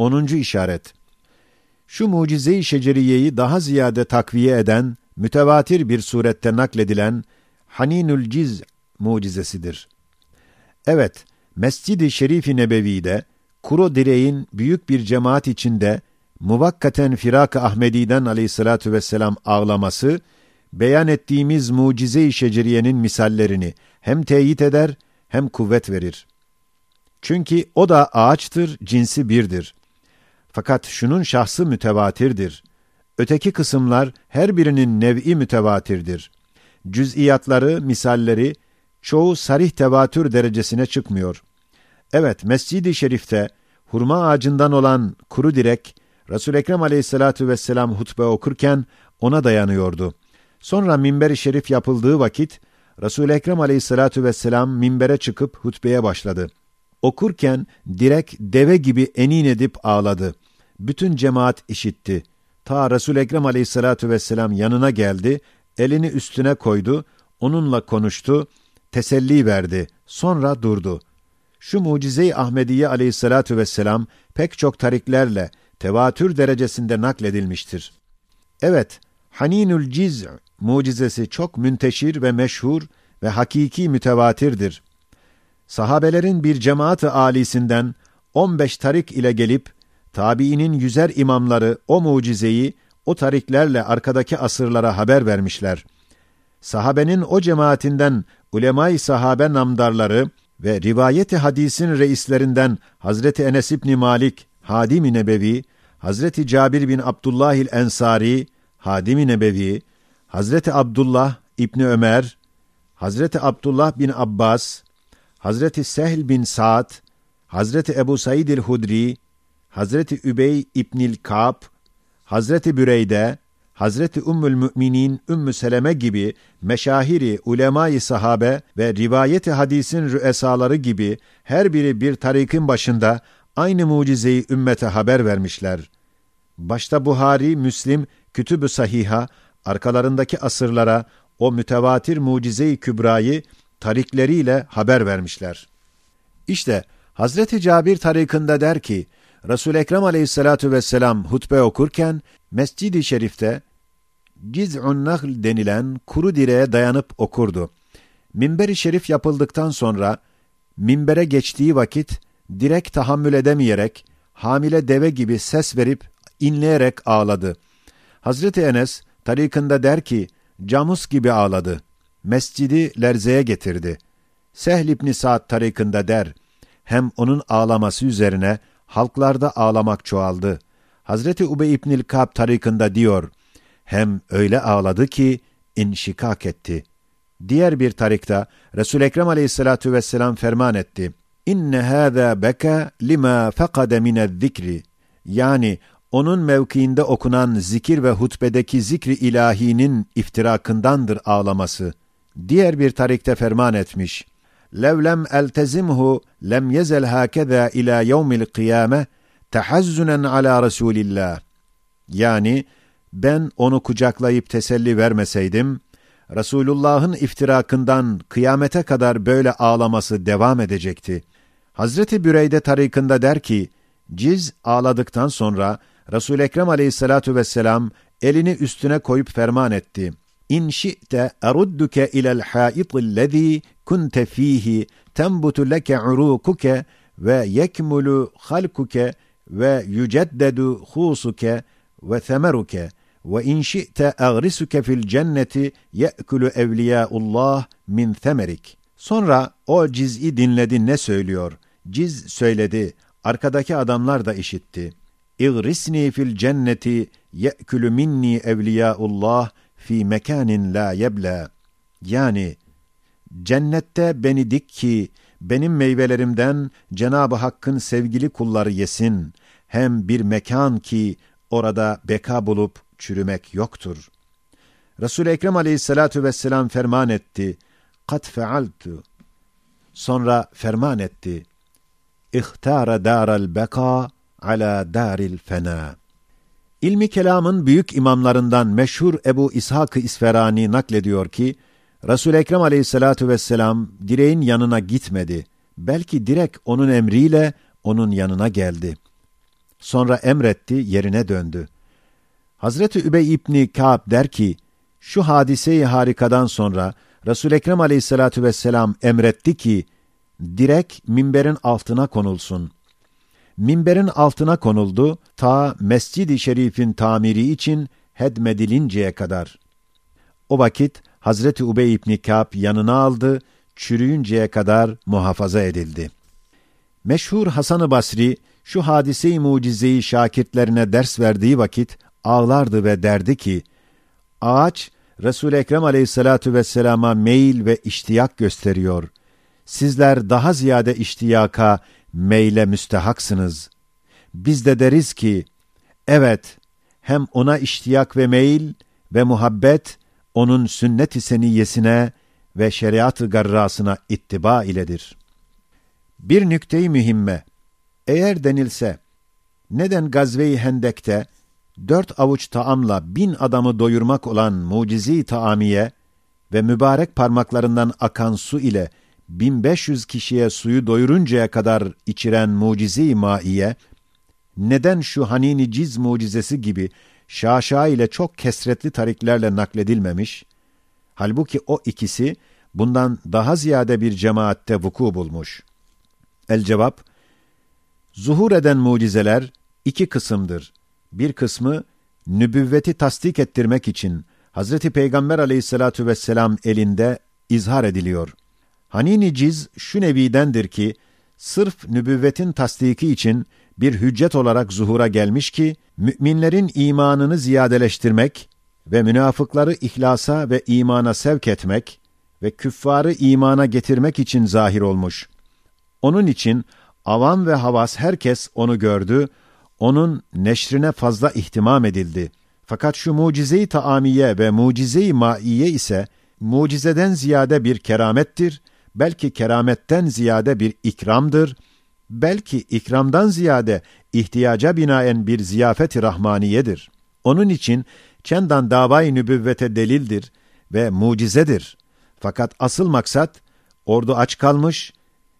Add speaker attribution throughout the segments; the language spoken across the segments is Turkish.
Speaker 1: 10. işaret. Şu mucize-i şeceriyeyi daha ziyade takviye eden, mütevatir bir surette nakledilen Haninül Ciz mucizesidir. Evet, Mescid-i Şerif-i Nebevi'de kuru direğin büyük bir cemaat içinde muvakkaten Firak-ı Ahmedi'den aleyhissalatu vesselam ağlaması, beyan ettiğimiz mucize-i şeceriyenin misallerini hem teyit eder hem kuvvet verir. Çünkü o da ağaçtır, cinsi birdir. Fakat şunun şahsı mütevatirdir. Öteki kısımlar her birinin nev'i mütevatirdir. Cüz'iyatları, misalleri çoğu sarih tevatür derecesine çıkmıyor. Evet, Mescid-i Şerif'te hurma ağacından olan kuru direk Resul Ekrem Aleyhissalatu vesselam hutbe okurken ona dayanıyordu. Sonra minber-i şerif yapıldığı vakit Resul Ekrem Aleyhissalatu vesselam minbere çıkıp hutbeye başladı. Okurken direk deve gibi enin edip ağladı. Bütün cemaat işitti. Ta Resul Ekrem Aleyhissalatu vesselam yanına geldi, elini üstüne koydu, onunla konuştu, teselli verdi. Sonra durdu. Şu mucize-i Ahmediye Aleyhissalatu vesselam pek çok tariklerle tevatür derecesinde nakledilmiştir. Evet, Haninül Ciz mucizesi çok münteşir ve meşhur ve hakiki mütevatirdir. Sahabelerin bir cemaat-ı âlisinden 15 tarik ile gelip tabiinin yüzer imamları o mucizeyi o tariklerle arkadaki asırlara haber vermişler. Sahabenin o cemaatinden ulemay sahabe namdarları ve rivayeti hadisin reislerinden Hazreti Enes İbni Malik, Hadim-i Nebevi, Hazreti Cabir bin Abdullahil Ensari, Hadim-i Nebevi, Hazreti Abdullah İbni Ömer, Hazreti Abdullah bin Abbas, Hazreti Sehl bin Sa'd, Hazreti Ebu Said el-Hudri, Hazreti Übey İbnil Ka'b, Hazreti Büreyde, Hazreti Ümmül Müminin Ümmü Seleme gibi meşahiri ulemayı sahabe ve rivayeti hadisin rüesaları gibi her biri bir tarikin başında aynı mucizeyi ümmete haber vermişler. Başta Buhari, Müslim, Kütüb-ü Sahiha, arkalarındaki asırlara o mütevatir mucize-i kübrayı tarikleriyle haber vermişler. İşte Hazreti Cabir tarikında der ki, Resul Ekrem Aleyhissalatu vesselam hutbe okurken Mescid-i Şerif'te Ciz'un Nahl denilen kuru direğe dayanıp okurdu. Minber-i Şerif yapıldıktan sonra minbere geçtiği vakit direk tahammül edemeyerek hamile deve gibi ses verip inleyerek ağladı. Hazreti Enes tarikında der ki camus gibi ağladı. Mescidi lerzeye getirdi. Sehl İbni Sa'd tarikında der hem onun ağlaması üzerine halklarda ağlamak çoğaldı. Hazreti Ubey İbnül Kab tarikında diyor, hem öyle ağladı ki inşikak etti. Diğer bir tarikta Resul Ekrem Aleyhissalatu vesselam ferman etti. İnne hâzâ beka lima fekade minez-zikri. Yani onun mevkiinde okunan zikir ve hutbedeki zikri ilahinin iftirakındandır ağlaması. Diğer bir tarikte ferman etmiş. Levlem eltezimhu lem yezel hakeza ila yevmil kıyame tehazzunen ala Resulillah. Yani ben onu kucaklayıp teselli vermeseydim, Resulullah'ın iftirakından kıyamete kadar böyle ağlaması devam edecekti. Hazreti Büreyde tarikında der ki, Ciz ağladıktan sonra Resul Ekrem Aleyhissalatu vesselam elini üstüne koyup ferman etti. İn şi'te erudduke ilel hâitillezî kunte fîhî tenbutu leke urukuke ve yekmulu halkuke ve yüceddedu husuke ve semeruke ve in şi'te agrisuke fil cenneti ye'kulu evliyaullah min semerik. Sonra o ciz'i dinledi ne söylüyor? Ciz söyledi. Arkadaki adamlar da işitti. İgrisni fil cenneti ye'kulu minni evliyaullah fi mekanin la yebla. Yani cennette beni dik ki benim meyvelerimden Cenab-ı Hakk'ın sevgili kulları yesin. Hem bir mekan ki orada beka bulup çürümek yoktur. Resul Ekrem Aleyhissalatu vesselam ferman etti. Kat fealtu. Sonra ferman etti. İhtara daral beka ala daril fena. İlmi kelamın büyük imamlarından meşhur Ebu İshak-ı İsferani naklediyor ki, Resul Ekrem Aleyhissalatu vesselam direğin yanına gitmedi. Belki direk onun emriyle onun yanına geldi. Sonra emretti, yerine döndü. Hazreti Übey İbni Ka'b der ki, şu hadiseyi harikadan sonra Resul Ekrem Aleyhissalatu vesselam emretti ki direk minberin altına konulsun. Minberin altına konuldu ta Mescid-i Şerif'in tamiri için hedmedilinceye kadar. O vakit Hazreti Ubey İbni Ka'b yanına aldı, çürüyünceye kadar muhafaza edildi. Meşhur Hasan-ı Basri şu hadise-i mucizeyi şakirtlerine ders verdiği vakit ağlardı ve derdi ki, ağaç Resul Ekrem Aleyhissalatu vesselama meyil ve iştiyak gösteriyor. Sizler daha ziyade iştiyaka, meyle müstehaksınız. Biz de deriz ki, evet, hem ona iştiyak ve meyil ve muhabbet, onun sünnet-i seniyyesine ve şeriat-ı garrasına ittiba iledir. Bir nükte-i mühimme, eğer denilse, neden Gazve-i Hendek'te, dört avuç taamla bin adamı doyurmak olan mucizi taamiye ve mübarek parmaklarından akan su ile 1500 kişiye suyu doyuruncaya kadar içiren mucizi maiye, neden şu hanini ciz mucizesi gibi şaşa ile çok kesretli tariklerle nakledilmemiş, halbuki o ikisi bundan daha ziyade bir cemaatte vuku bulmuş. El cevap, zuhur eden mucizeler iki kısımdır bir kısmı nübüvveti tasdik ettirmek için Hazreti Peygamber aleyhissalatu vesselam elinde izhar ediliyor. Hanini ciz şu nevidendir ki, sırf nübüvvetin tasdiki için bir hüccet olarak zuhura gelmiş ki, müminlerin imanını ziyadeleştirmek ve münafıkları ihlasa ve imana sevk etmek ve küffarı imana getirmek için zahir olmuş. Onun için avam ve havas herkes onu gördü, onun neşrine fazla ihtimam edildi. Fakat şu mucize-i taamiye ve mucize-i maiye ise mucizeden ziyade bir keramettir, belki kerametten ziyade bir ikramdır, belki ikramdan ziyade ihtiyaca binaen bir ziyafet-i rahmaniyedir. Onun için çendan davayı nübüvvete delildir ve mucizedir. Fakat asıl maksat, ordu aç kalmış,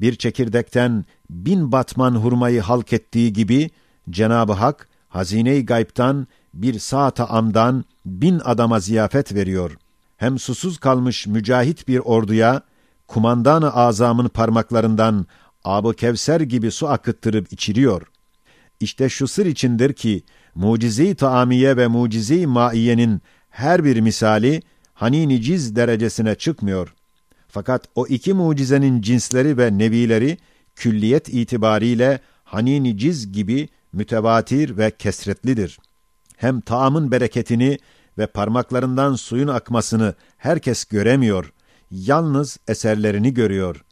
Speaker 1: bir çekirdekten bin batman hurmayı halk ettiği gibi, Cenab-ı Hak hazine-i gaybtan bir saata amdan bin adama ziyafet veriyor. Hem susuz kalmış mücahit bir orduya kumandan-ı azamın parmaklarından ab Kevser gibi su akıttırıp içiriyor. İşte şu sır içindir ki mucize-i taamiye ve mucize-i maiyenin her bir misali hani ciz derecesine çıkmıyor. Fakat o iki mucizenin cinsleri ve nevileri külliyet itibariyle hani ciz gibi mütevatir ve kesretlidir. Hem taamın bereketini ve parmaklarından suyun akmasını herkes göremiyor, yalnız eserlerini görüyor.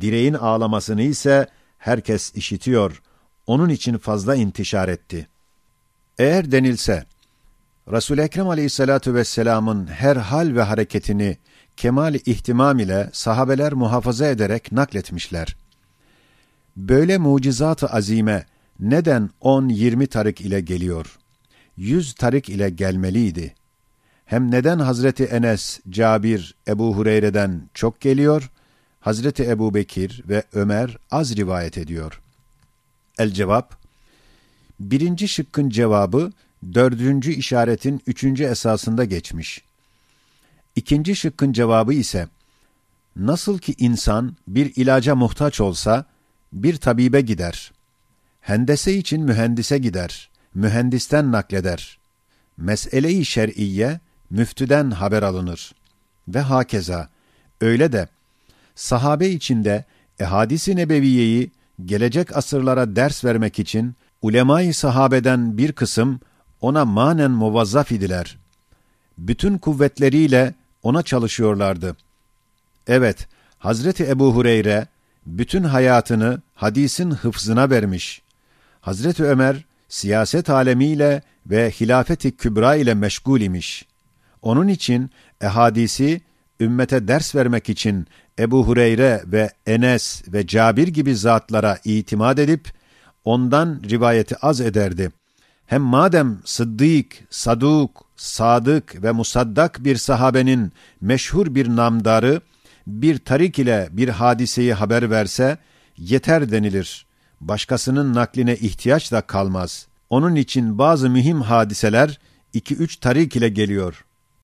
Speaker 1: Direğin ağlamasını ise herkes işitiyor. Onun için fazla intişar etti. Eğer denilse, Resul Ekrem Aleyhissalatu vesselam'ın her hal ve hareketini kemal ihtimam ile sahabeler muhafaza ederek nakletmişler. Böyle mucizat-ı azime neden 10-20 tarik ile geliyor? 100 tarik ile gelmeliydi. Hem neden Hazreti Enes, Cabir, Ebu Hureyre'den çok geliyor, Hazreti Ebu Bekir ve Ömer az rivayet ediyor? El cevap, birinci şıkkın cevabı, dördüncü işaretin üçüncü esasında geçmiş. İkinci şıkkın cevabı ise, nasıl ki insan bir ilaca muhtaç olsa, bir tabibe gider.'' Hendese için mühendise gider, mühendisten nakleder. Mesele-i şer'iyye müftüden haber alınır. Ve hakeza, öyle de sahabe içinde ehadisi nebeviyeyi gelecek asırlara ders vermek için ulemayı sahabeden bir kısım ona manen muvazzaf idiler. Bütün kuvvetleriyle ona çalışıyorlardı. Evet, Hazreti Ebu Hureyre bütün hayatını hadisin hıfzına vermiş. Hazreti Ömer siyaset alemiyle ve hilafeti kübra ile meşgul imiş. Onun için ehadisi ümmete ders vermek için Ebu Hureyre ve Enes ve Cabir gibi zatlara itimat edip ondan rivayeti az ederdi. Hem madem Sıddık, Saduk, Sadık ve Musaddak bir sahabenin meşhur bir namdarı bir tarik ile bir hadiseyi haber verse yeter denilir. başkasının nakline ihtiyaç da kalmaz. Onun için bazı mühim hadiseler iki üç tarik ile geliyor.